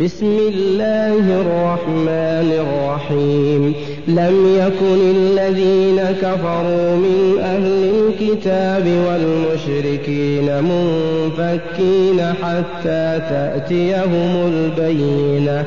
بسم الله الرحمن الرحيم. لم يكن الذين كفروا من أهل الكتاب والمشركين منفكين حتى تأتيهم البينة.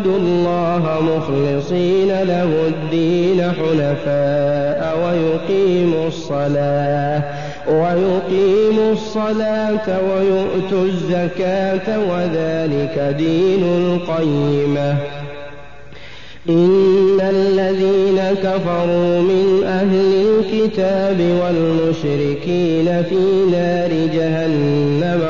ليعبدوا الله مخلصين له الدين حنفاء ويقيموا الصلاة ويقيموا الصلاة ويؤتوا الزكاة وذلك دين القيمة. إن الذين كفروا من أهل الكتاب والمشركين في نار جهنم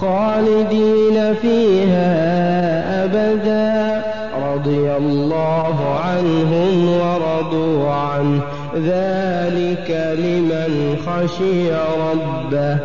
خالدين فيها أبدا. رضي الله عنهم ورضوا عنه. ذلك لمن خشي ربه.